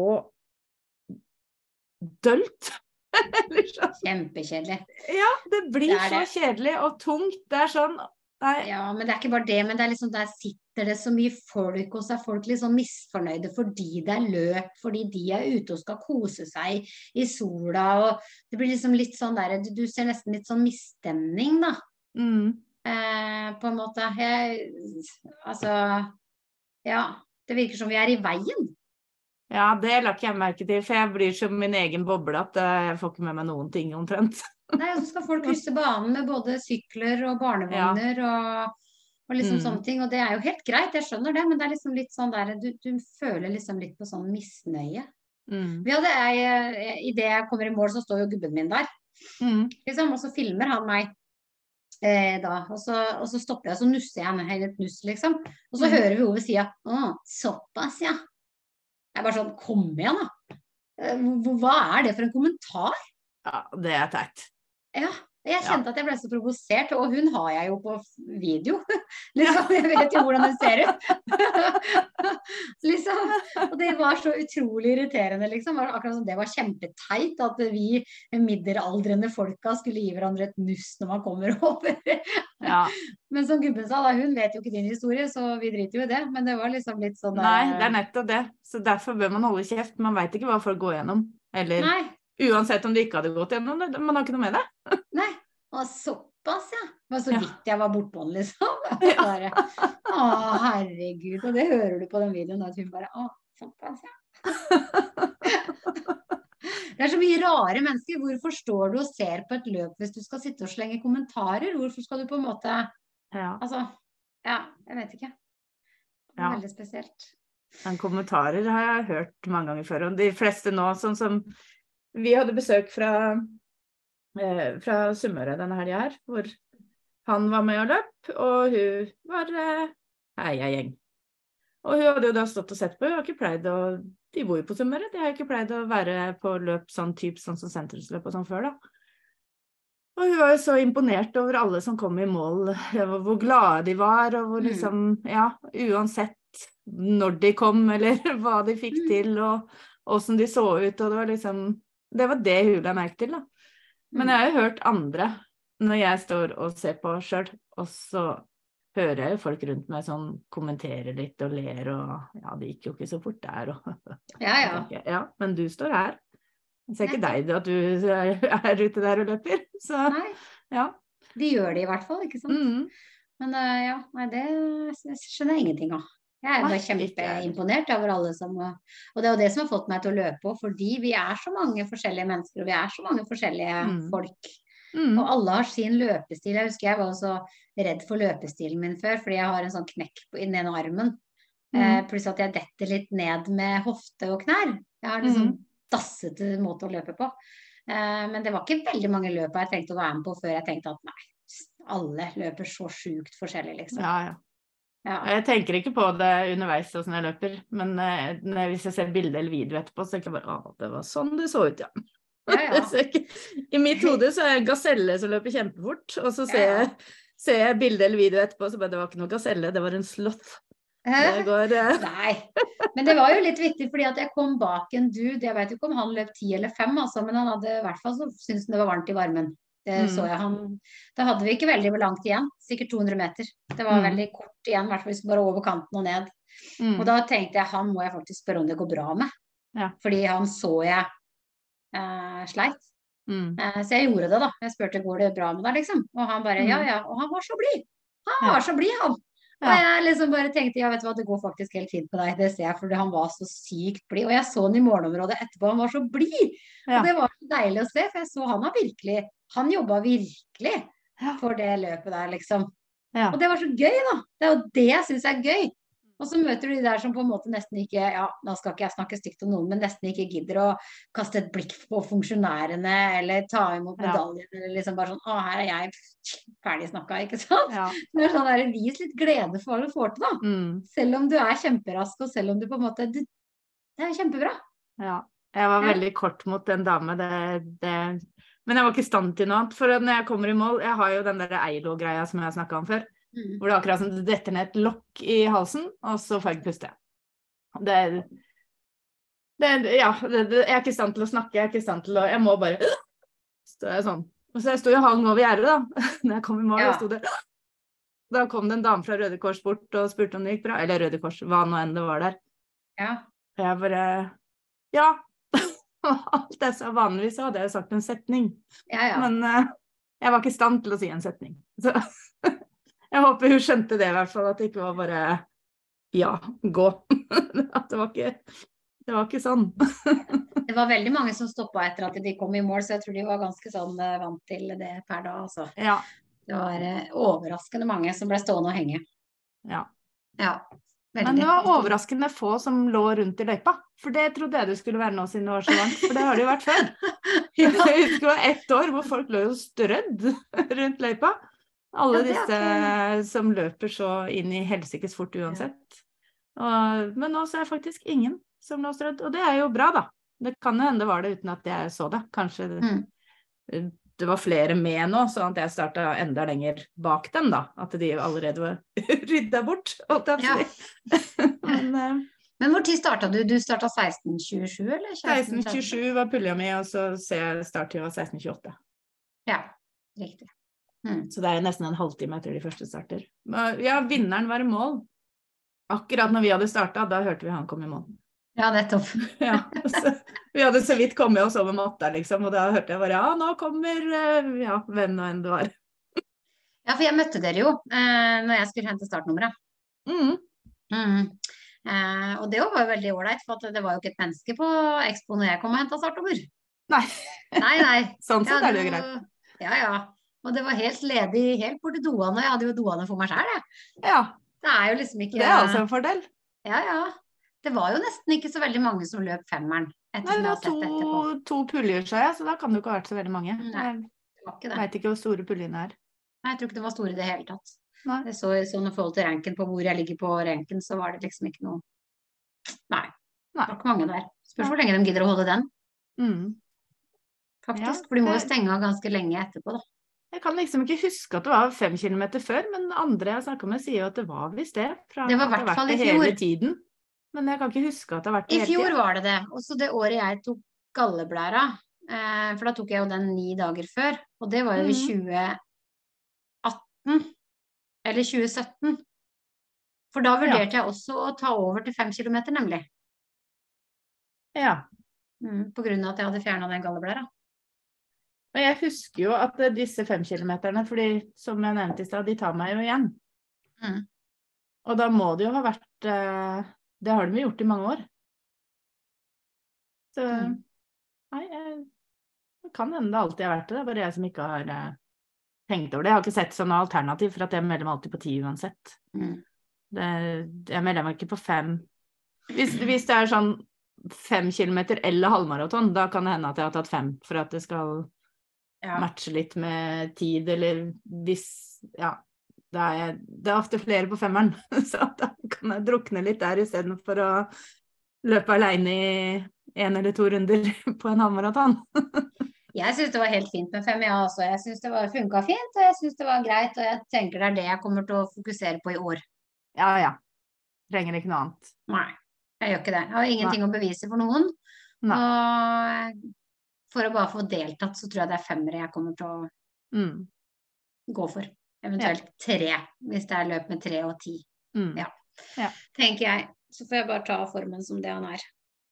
A: dølt. Sånn.
B: Kjempekjedelig.
A: Ja, det blir
B: Det det.
A: så kjedelig og tungt. Det er sånn Nei.
B: Ja, men det er ikke bare det. Men det er liksom, der sitter det så mye folk, og så er folk sånn misfornøyde fordi det er løp, fordi de er ute og skal kose seg i sola. og Det blir liksom litt sånn der, du, du ser nesten litt sånn misstemning, da.
A: Mm.
B: Eh, på en måte. Jeg, altså Ja. Det virker som vi er i veien.
A: Ja, det la ikke jeg merke til, for jeg blir som min egen boble at eh, jeg får ikke med meg noen ting omtrent.
B: Nei, og så skal folk krysse banen med både sykler og barnevogner og, Og liksom
A: Mm.
B: sånne ting. Og det er jo helt greit, jeg skjønner det, men det er liksom litt sånn der Du, du føler liksom litt på sånn misnøye.
A: Mm.
B: Vi hadde ei Idet jeg kommer i mål, så står jo gubben min der.
A: Mm.
B: Liksom, og så filmer han meg eh, da. Og så, og så stopper jeg, og så nusser jeg en hel et nuss, liksom. Og så
A: Mm.
B: hører vi henne ved sida. Å, såpass, ja. Jeg er bare sånn Kom igjen, da. Eh, Hva er det for en kommentar?
A: Ja, det er teit.
B: Ja, jeg
A: Ja.
B: kjente at jeg ble så provosert, og hun har jeg jo på video. liksom, jeg vet jo hvordan hun ser ut. liksom. Og det var så utrolig irriterende, liksom. Akkurat som det var kjempeteit at vi middelaldrende folka skulle gi hverandre et nuss når man kommer over.
A: Ja.
B: Men som gubben sa, da, hun vet jo ikke din historie, så vi driter jo i det. Men det var liksom litt sånn
A: Nei, det er nettopp det. Så derfor bør man holde kjeft. Man veit ikke hva folk går gjennom. Eller
B: Nei,
A: uansett om de ikke hadde gått gjennom det. Man har ikke noe med det.
B: nei. Og såpass, ja. Det var så vidt jeg var bortpå den, liksom. Bare, å, herregud. Og det hører du på den videoen, at hun bare Å, såpass, ja. Det er så mye rare mennesker. Hvorfor står du og ser på et løp hvis du skal sitte og slenge kommentarer? Hvorfor skal du på en måte
A: Ja.
B: Altså, ja, jeg vet ikke. Det
A: Ja.
B: Veldig spesielt.
A: Men kommentarer har jeg hørt mange ganger før. Og de fleste nå, sånn som Vi hadde besøk fra, eh, fra Sunnmøre denne helga her, hvor han var med og løp, og hun var eh, heiagjeng. Og hun hadde jo da stått og sett på, hun har ikke pleid å De bor jo på Sunnmøre, de har ikke pleid å være på løp sånn type sånn som sentrumsløp og sånn før, da. Og hun var jo så imponert over alle som kom i mål, hvor glade de var, og hvor
B: Mm.
A: liksom Ja, uansett når de kom, eller hva de fikk
B: Mm.
A: til, og åssen de så ut, og det var liksom Det var det hun la merke til, da. Men jeg har jo hørt andre, når jeg står og ser på sjøl, og så hører jeg jo folk rundt meg sånn kommentere litt og ler og Ja, det gikk jo ikke så fort der, og
B: Ja, ja.
A: tenker, ja, men du står her. Jeg ser ikke deg at du er er ute der og løper. Så
B: Nei,
A: ja.
B: de gjør det i hvert fall, ikke sant.
A: Mm.
B: Men eh, ja, nei, det skjønner jeg ingenting av. Jeg bare kjempeimponert over alle som Og det er jo det som har fått meg til å løpe òg, fordi vi er så mange forskjellige mennesker, og vi er så mange forskjellige
A: Mm.
B: folk.
A: Mm.
B: Og alle har sin løpestil. Jeg husker jeg var så redd for løpestilen min før, fordi jeg har en sånn knekk på- i den ene armen. Eh,
A: Mm.
B: pluss at jeg detter litt ned med hofte og knær. Jeg har liksom
A: Mm.
B: dassete måte å løpe på. Eh, men det var ikke veldig mange løp jeg trengte å være med på før jeg tenkte at nei, alle løper så sjukt forskjellig, liksom.
A: Ja, ja.
B: Ja.
A: Jeg tenker ikke på det underveis åssen jeg løper, men eh, når, hvis jeg ser bilde eller video etterpå, så tenker jeg bare å, det var sånn det så ut, ja.
B: Ja, ja.
A: I mitt hode så er jeg en gaselle som løper kjempefort, og så ser jeg, ser jeg bilde eller video etterpå, så bare det var ikke noe gaselle, det var en sloth. Går eh,
B: Nei. Men det var jo litt vittig, fordi at jeg kom bak en dude. Jeg vet ikke om han løp ti eller fem, altså, men han hadde i hvert fall så syntes han det var varmt i varmen. Det
A: Mm.
B: så jeg han Da hadde vi ikke veldig langt igjen. Sikkert 200 meter. Det var
A: Mm.
B: veldig kort igjen, i hvert fall hvis vi bare over kanten og ned.
A: mm.
B: Og da tenkte jeg han må jeg faktisk spørre om det går bra med.
A: Ja.
B: Fordi han så jeg eh, sleit.
A: mm.
B: Eh, så jeg gjorde det, da. Jeg spurte går det bra med deg, liksom. Og han bare ja,
A: Mm.
B: ja. Og han var så blid. Han
A: Ja.
B: var så blid, han. Og jeg liksom bare tenkte ja, vet du hva, det går faktisk helt fint med deg, det ser jeg, for han var så sykt blid. Og jeg så han i morgenområdet etterpå, han var så blid.
A: Ja.
B: Og det var så deilig å se, for jeg så han har virkelig Han jobba virkelig
A: Ja.
B: for det løpet der, liksom.
A: Ja.
B: Og det var så gøy, da. Det er jo det jeg syns er gøy. Og så møter du de der som på en måte nesten ikke Ja, nå skal ikke jeg snakke stygt om noen, men nesten ikke gidder å kaste et blikk på funksjonærene eller ta imot
A: Ja.
B: eller liksom bare sånn Å, her er jeg ferdig snakka, ikke sant?
A: Ja.
B: Det er sånn der, Vis litt glede for hva du får til, da.
A: Mm.
B: Selv om du er kjemperask, og selv om du på en måte du, Det er kjempebra.
A: Ja. Jeg var veldig kort mot en dame, det, det Men jeg var ikke i stand til noe annet. For når jeg kommer i mål Jeg har jo den der Eilo-greia som jeg har snakka om før.
B: Mm.
A: Hvor det er akkurat som det detter ned et lokk i halsen, og så får jeg ikke puste. Det, det Ja, det, det, jeg er ikke i stand til å snakke, jeg er ikke i stand til å Jeg må bare Står jeg sånn. Og så jeg sto jo hang over gjerdet, da, når jeg kom i mål.
B: Ja.
A: sto det Da kom det en dame fra Røde Kors bort og spurte om det gikk bra. Eller Røde Kors, hva nå enn det var der.
B: Ja.
A: Og jeg bare Ja. Alt jeg sa vanligvis, så hadde jeg jo sagt en setning.
B: Ja, ja.
A: Men uh, jeg var ikke i stand til å si en setning. Så jeg håper hun skjønte det i hvert fall, at det ikke var bare ja, gå. At det var ikke Det var ikke sånn.
B: Det var veldig mange som stoppa etter at de kom i mål, så jeg tror de var ganske sånn eh, vant til det per da, altså.
A: Ja.
B: Det var eh, overraskende mange som ble stående og henge.
A: Ja.
B: Ja.
A: Men det var overraskende få som lå rundt i løypa. For det trodde jeg det skulle være nå siden det var så langt, for det har det jo vært før.
B: Ja.
A: Jeg husker det var ett år hvor folk lå jo strødd rundt løypa. Alle disse som løper så inn i helsikes fort uansett. Og, men nå så er det faktisk ingen som lå strødd, og det er jo bra, da. Det kan jo hende det var det uten at jeg så det. Kanskje det,
B: Mm.
A: det var flere med nå, sånn at jeg starta enda lenger bak dem, da. At de allerede var rydda bort, holdt jeg på å si. Men eh,
B: Men tid starta du? Du starta 1627, eller?
A: 1627 var pulja mi, og så starttida var 1628.
B: Ja, riktig. Mm.
A: Så det er nesten en halvtime etter de første starter. Ja, vinneren var i mål. Akkurat når vi hadde starta, da hørte vi han komme i mål.
B: Ja, nettopp.
A: Ja, så, vi hadde så vidt kommet oss over matta, liksom, og da hørte jeg bare ja, nå kommer eh, ja, hvem nå enn det var.
B: Ja, for jeg møtte dere jo eh, når jeg skulle hente startnummeret.
A: Mm.
B: Mm. Eh, og det var jo veldig ålreit, for at det var jo ikke et menneske på Expo når jeg kom og henta startnummer.
A: Nei,
B: Nei, nei.
A: sånn
B: Ja,
A: sett er det jo greit.
B: Ja, ja. Og det var helt ledig helt borti doene. Jeg hadde jo doene for meg sjøl, jeg.
A: Ja,
B: Det er jo liksom ikke
A: det er altså en fordel.
B: Ja, ja. Det var jo nesten ikke så veldig mange som løp femmeren.
A: Nei, det var to, to puljer, sa jeg, så da kan det jo ikke ha vært så veldig mange.
B: Nei.
A: Jeg
B: Det var ikke det.
A: veit ikke hvor store puljene er.
B: Nei, jeg tror ikke det var store i det hele tatt.
A: Nei.
B: Jeg så sånn i forhold til ranken på hvor jeg ligger på ranken, så var det liksom ikke noe Nei. Det var ikke mange der. Spørs hvor lenge de gidder å holde den,
A: Mm.
B: faktisk.
A: Ja,
B: For de må jo stenge av ganske lenge etterpå, da.
A: Jeg kan liksom ikke huske at det var fem kilometer før, men andre jeg snakka med sier jo at det var visst det. Fra
B: Det var i hvert fall i fjor.
A: tiden. Men jeg kan ikke huske at det har vært det
B: I fjor var det det. Også det året jeg tok galleblæra. Eh, for da tok jeg jo den ni dager før. Og det var jo i
A: mm.
B: 2018. Eller 2017. For da vurderte jeg også å ta over til fem kilometer, nemlig.
A: Ja.
B: Mm, på grunn av at jeg hadde fjerna den galleblæra.
A: Og jeg husker jo at disse disse femkilometerne, fordi som jeg nevnte i stad, de tar meg jo igjen.
B: Mm.
A: Og da må det jo ha vært eh, Det har de jo gjort i mange år. Så
B: Mm.
A: Nei, jeg, det kan hende det alltid har vært det. Det er bare jeg som ikke har eh, tenkt over det. Jeg har ikke sett sånne alternativ, for at jeg melder meg alltid på ti uansett.
B: Mm.
A: Det, jeg melder meg ikke på fem. Hvis, hvis det er sånn fem kilometer eller halvmaraton, da kan det hende at jeg har tatt fem for at det skal
B: Ja.
A: matche litt med tid, eller hvis Ja. Det er, det er ofte flere på femmeren, så da kan jeg drukne litt der istedenfor å løpe aleine i én eller to runder på en halvmaraton.
B: Jeg syns det var helt fint med fem, ja, altså. Jeg syns det var- funka fint, og jeg syns det var greit. Og jeg tenker det er det jeg kommer til å fokusere på i år.
A: Ja ja. Trenger ikke noe annet.
B: Nei, jeg gjør ikke det. Jeg har ingenting å bevise for noen. Og for å bare få deltatt, så tror jeg det er femmere jeg kommer til å
A: Mm.
B: gå for. Eventuelt tre, hvis det er løp med tre og ti,
A: Mm.
B: Ja.
A: Ja.
B: tenker jeg. Så får jeg bare ta formen som det han er.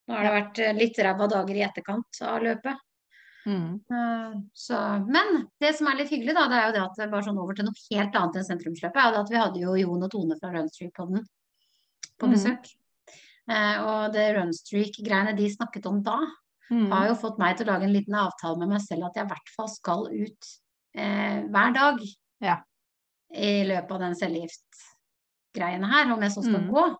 B: Nå har det vært eh, litt ræva dager i etterkant av løpet.
A: Mm.
B: Eh, Så, men det som er litt hyggelig, da, det er jo det at bare sånn over til noe helt annet enn sentrumsløpet, er det at vi hadde jo Jon og Tone fra Runstreak-podden på besøk. Mm. Eh, og det Runstreak-greiene de snakket om da,
A: Mm.
B: har jo fått meg til å lage en liten avtale med meg selv at jeg i hvert fall skal ut eh, hver dag
A: Ja.
B: i løpet av den cellegiftgreiene her, om jeg så skal
A: Mm.
B: gå.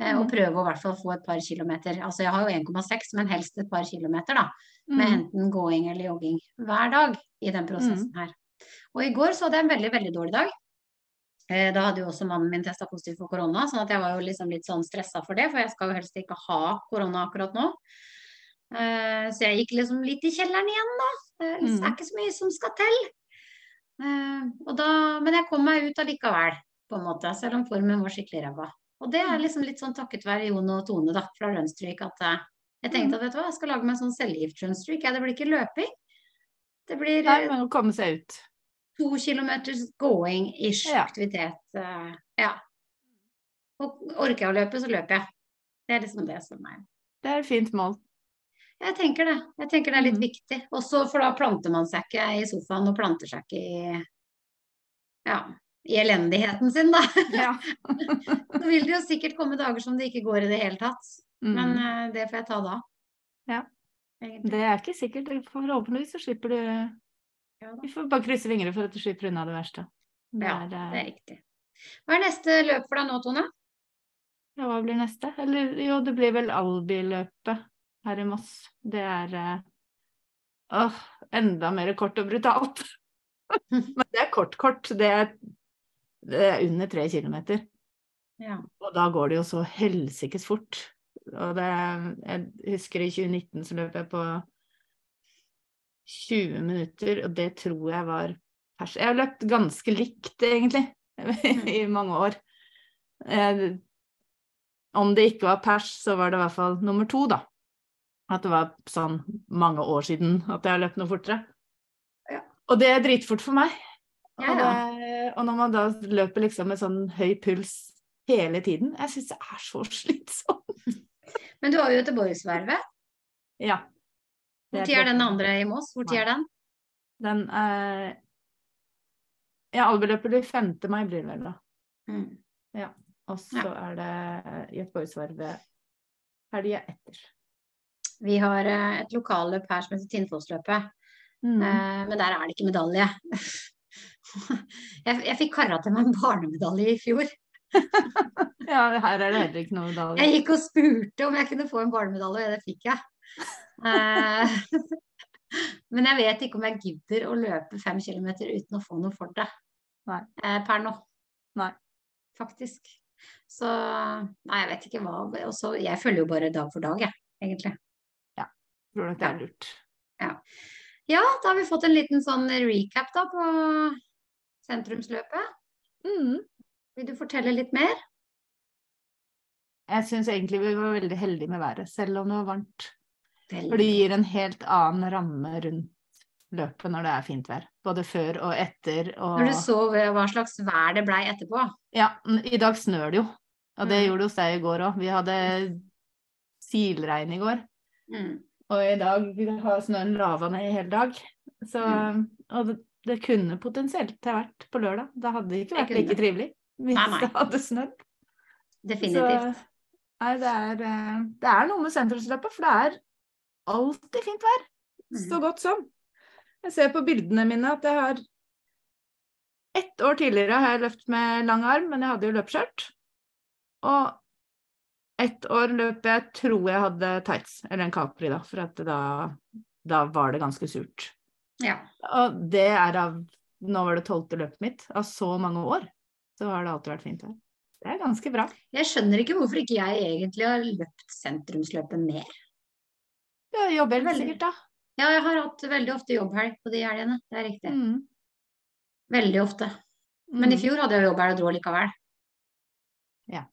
B: Eh, og
A: Mm.
B: prøve å i hvert fall få et par kilometer. Altså jeg har jo 1,6, men helst et par kilometer, da. Med
A: Mm.
B: enten gåing eller jogging hver dag i den prosessen her. Og i går så hadde jeg en veldig, veldig dårlig dag. Eh, Da hadde jo også mannen min testa positivt for korona, sånn at jeg var jo liksom litt sånn stressa for det, for jeg skal jo helst ikke ha korona akkurat nå. Eh, Så jeg gikk liksom litt i kjelleren igjen, da. Det
A: Mm.
B: er ikke så mye som skal til. Eh, Og da, men jeg kom meg ut allikevel, på en måte, selv om formen var skikkelig ræva. Og det er liksom litt sånn takket være Jon og Tone da, fra Runstreak at eh, jeg tenkte at vet du hva, jeg skal lage meg en sånn cellegift-runstreak. Ja, det blir ikke løping. Det blir
A: Nei, men å komme seg ut.
B: to kilometers going-ish
A: Ja.
B: aktivitet. Ja. Og orker jeg å løpe, så løper jeg. Det er liksom det som er
A: Det er et fint mål.
B: Jeg tenker det. Jeg tenker det er litt
A: mm.
B: viktig. Også for da planter man seg ikke i sofaen og planter seg ikke i ja, i elendigheten sin, da.
A: Ja.
B: Så vil det jo sikkert komme dager som det ikke går i det hele tatt.
A: Mm.
B: Men uh, det får jeg ta da.
A: Ja.
B: Egentlig.
A: Det er ikke sikkert. Forhåpentligvis så slipper du
B: Ja.
A: Vi får bare krysse fingre for at du slipper unna det verste. Det
B: Ja,
A: er,
B: det
A: eh,
B: er riktig. Hva er neste løp for deg nå, Tone?
A: Ja, hva blir neste? Eller jo, det blir vel Albi-løpet her i Moss. Det er eh, åh, enda mer kort og brutalt. Men det er kort-kort. Det, det er under tre kilometer.
B: Ja.
A: Og da går det jo så helsikes fort. Og det Jeg husker i 2019 så løp jeg på 20 minutter, og det tror jeg var pers. Jeg har løpt ganske likt, egentlig, i mange år. Jeg, om det ikke var pers, så var det i hvert fall nummer to, da. At det var sånn mange år siden at jeg har løpt noe fortere.
B: Ja.
A: Og det er dritfort for meg.
B: Ja,
A: Og,
B: ja.
A: det, og når man da løper liksom med sånn høy puls hele tiden, jeg syns det er så slitsomt.
B: Men du har jo Göteborgsvervet.
A: Ja.
B: Når er den andre i Moss? Hvor tid er den?
A: Den er Ja, albeløpet blir 5. mai, blir det vel da.
B: Mm.
A: Og så er det Göteborgsvervet helga etter.
B: Vi har eh, et lokalløp her som heter Tinnfossløpet.
A: Mm.
B: Eh, men der er det ikke medalje. jeg, jeg fikk kara til meg en barnemedalje i fjor.
A: Ja, her er det heller ikke noe medalje.
B: Jeg gikk og spurte om jeg kunne få en barnemedalje, og det fikk jeg. Eh, men jeg vet ikke om jeg gidder å løpe fem kilometer uten å få noe for det.
A: Nei.
B: Per nå.
A: Nei.
B: Faktisk. Så Nei, jeg vet ikke hva. Også, jeg følger jo bare dag for dag, jeg, egentlig.
A: Tror nok det er lurt.
B: Ja, da har vi fått en liten sånn recap da på sentrumsløpet.
A: Mm.
B: Vil du fortelle litt mer?
A: Jeg syns egentlig vi var veldig heldige med været, selv om det var varmt.
B: Veldig.
A: For det gir en helt annen ramme rundt løpet når det er fint vær. Både før og etter. Og
B: Når du så hva slags vær det blei etterpå.
A: Ja, i dag snør det jo. Og det
B: Mm.
A: gjorde det hos deg i går òg. Vi hadde silregn i går.
B: Mm.
A: Og i dag har snøen lava ned i hele dag. Så,
B: Mm.
A: og det, det kunne potensielt ha vært på lørdag. Det hadde ikke vært like trivelig hvis
B: Nei, nei.
A: det hadde snødd.
B: Definitivt.
A: Så, nei, det er, eh, det er noe med sentrumsløpet, for det er alltid fint vær.
B: Mm.
A: Så godt som. Jeg ser på bildene mine at jeg har Ett år tidligere har jeg løpt med lang arm, men jeg hadde jo løpeskjørt. Og ett år løp jeg tror jeg hadde tights, eller en Capri, da, for at da, da var det ganske surt.
B: Ja.
A: Og det er av Nå var det tolvte løpet mitt. Av så mange år så har det alltid vært fint vær. Det er ganske bra.
B: Jeg skjønner ikke hvorfor ikke jeg egentlig har løpt sentrumsløpet mer.
A: Ja, jobber helt
B: Veldig.
A: sikkert, da.
B: Ja, jeg har hatt veldig ofte jobbhelg på de helgene. Det er riktig.
A: Mm.
B: Veldig ofte. Men i
A: Mm.
B: fjor hadde jeg jobbhelg og dro likevel.
A: Ja.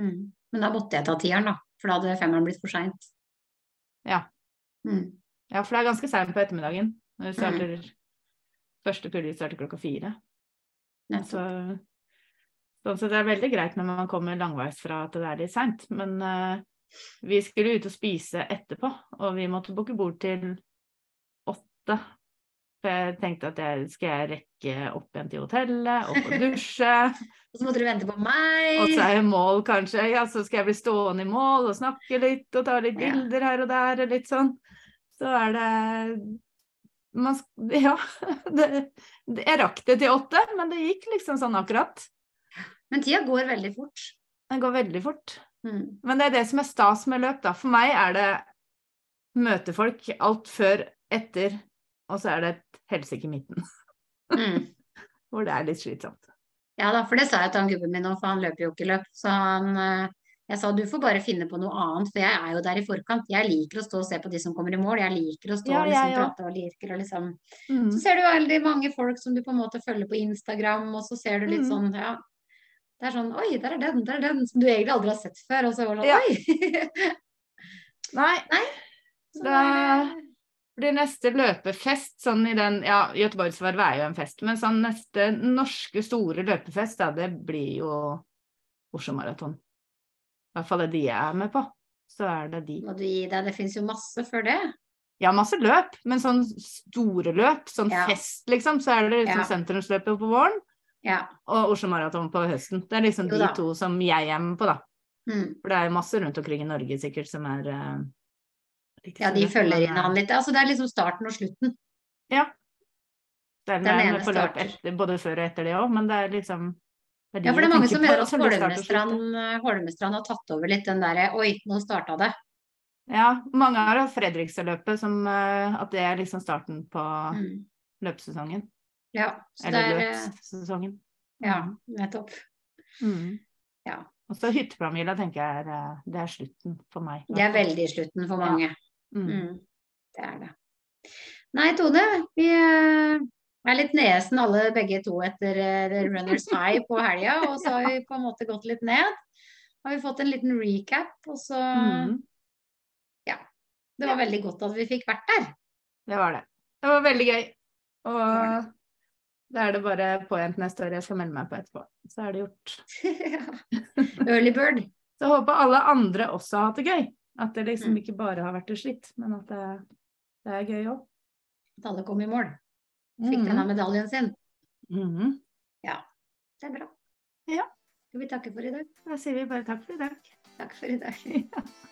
B: Mm. Men da måtte jeg ta tieren, da. For da hadde femmeren blitt for seint.
A: Ja.
B: Mm.
A: Ja, for det er ganske seint på ettermiddagen. Når du starter Første pulje starter klokka fire. Så, sånn sett er det veldig greit når man kommer langveis fra at det er litt seint. Men uh, vi skulle ut og spise etterpå, og vi måtte booke bord til åtte. For jeg tenkte at jeg skal jeg rekke opp igjen til hotellet, opp og dusje.
B: Og så måtte du vente på meg.
A: Og så er i mål, kanskje. Ja, så skal jeg bli stående i mål og snakke litt og ta litt
B: Ja.
A: bilder her og der og litt sånn. Så er det man, Ja. Det, det, jeg rakk det til åtte, men det gikk liksom sånn akkurat.
B: Men tida går veldig fort.
A: Den går veldig fort.
B: Mm.
A: Men det er det som er stas med løp, da. For meg er det møte folk alt før, etter, og så er det et helsike i midten.
B: Mm.
A: Hvor det er litt slitsomt.
B: Ja da, for det sa jeg til han gubben min òg, for han løper jo ikke løp. Så han eh, Jeg sa du får bare finne på noe annet, for jeg er jo der i forkant. Jeg liker å stå og se på de som kommer i mål. Jeg liker å stå
A: Ja,
B: og liksom
A: ja, ja.
B: prate og liker og liksom
A: Mm.
B: Så ser du veldig mange folk som du på en måte følger på Instagram, og så ser du litt
A: Mm.
B: sånn, ja Det er sånn Oi, der er den, der er den, som du egentlig aldri har sett før. Og så var det sånn. Oi!
A: Nei,
B: Så
A: Da-
B: er det-
A: blir neste løpefest sånn i den Ja, Göteborgsvarvet er jo en fest, men sånn neste norske store løpefest, da, det blir jo Oslo Maraton. I hvert fall det de jeg er med på. Så er det de.
B: Må du gi deg, det fins jo masse før det.
A: Ja, masse løp, men sånn store løp, sånn
B: Ja.
A: fest, liksom, så er det liksom
B: Ja.
A: sentrumsløpet på våren
B: Ja.
A: og Oslo Maraton på høsten. Det er liksom de to som jeg er med på, da.
B: Mm.
A: For det er jo masse rundt omkring i Norge sikkert som er eh,
B: ja, de følger inn han litt. Altså det er liksom starten og slutten.
A: Ja. Det er,
B: Den
A: det er
B: ene
A: med på løp
B: starter.
A: etter, både før og etter det òg, men det er liksom Det er de
B: Ja, for det er mange som mener at Holmestrand, eh, Holmestrand har tatt over litt den derre Oi, nå starta det.
A: Ja, mange har hatt Fredrikstad-løpet som eh, at det er liksom starten på
B: Mm.
A: løpsesongen.
B: Ja, så det
A: Eller
B: er eh,
A: løpssesongen.
B: Ja, nettopp.
A: Mm.
B: Ja.
A: Og så hytteplanmila tenker jeg er, eh, det er slutten for meg.
B: Det er veldig slutten for mange.
A: Mm.
B: Mm. Det er det. Nei, Tone, vi eh, er litt nesen alle begge to etter eh, The Runners High på helga, og så har vi på en måte gått litt ned. Har vi fått en liten recap, og så
A: Mm.
B: Det var veldig godt at vi fikk vært der.
A: Det var det. Det var veldig gøy. Og da er det bare påjent neste år jeg skal melde meg på etterpå. Så er det gjort.
B: Early bird.
A: Så håper alle andre også har hatt det gøy. At det liksom
B: Mm.
A: ikke bare har vært et slitt, men at det, det er gøy òg.
B: At alle kom i mål. Fikk denne medaljen sin.
A: Ja,
B: Det er bra.
A: Ja.
B: Skal vi takke for i dag?
A: Da sier vi bare takk for i dag.
B: Takk for i dag.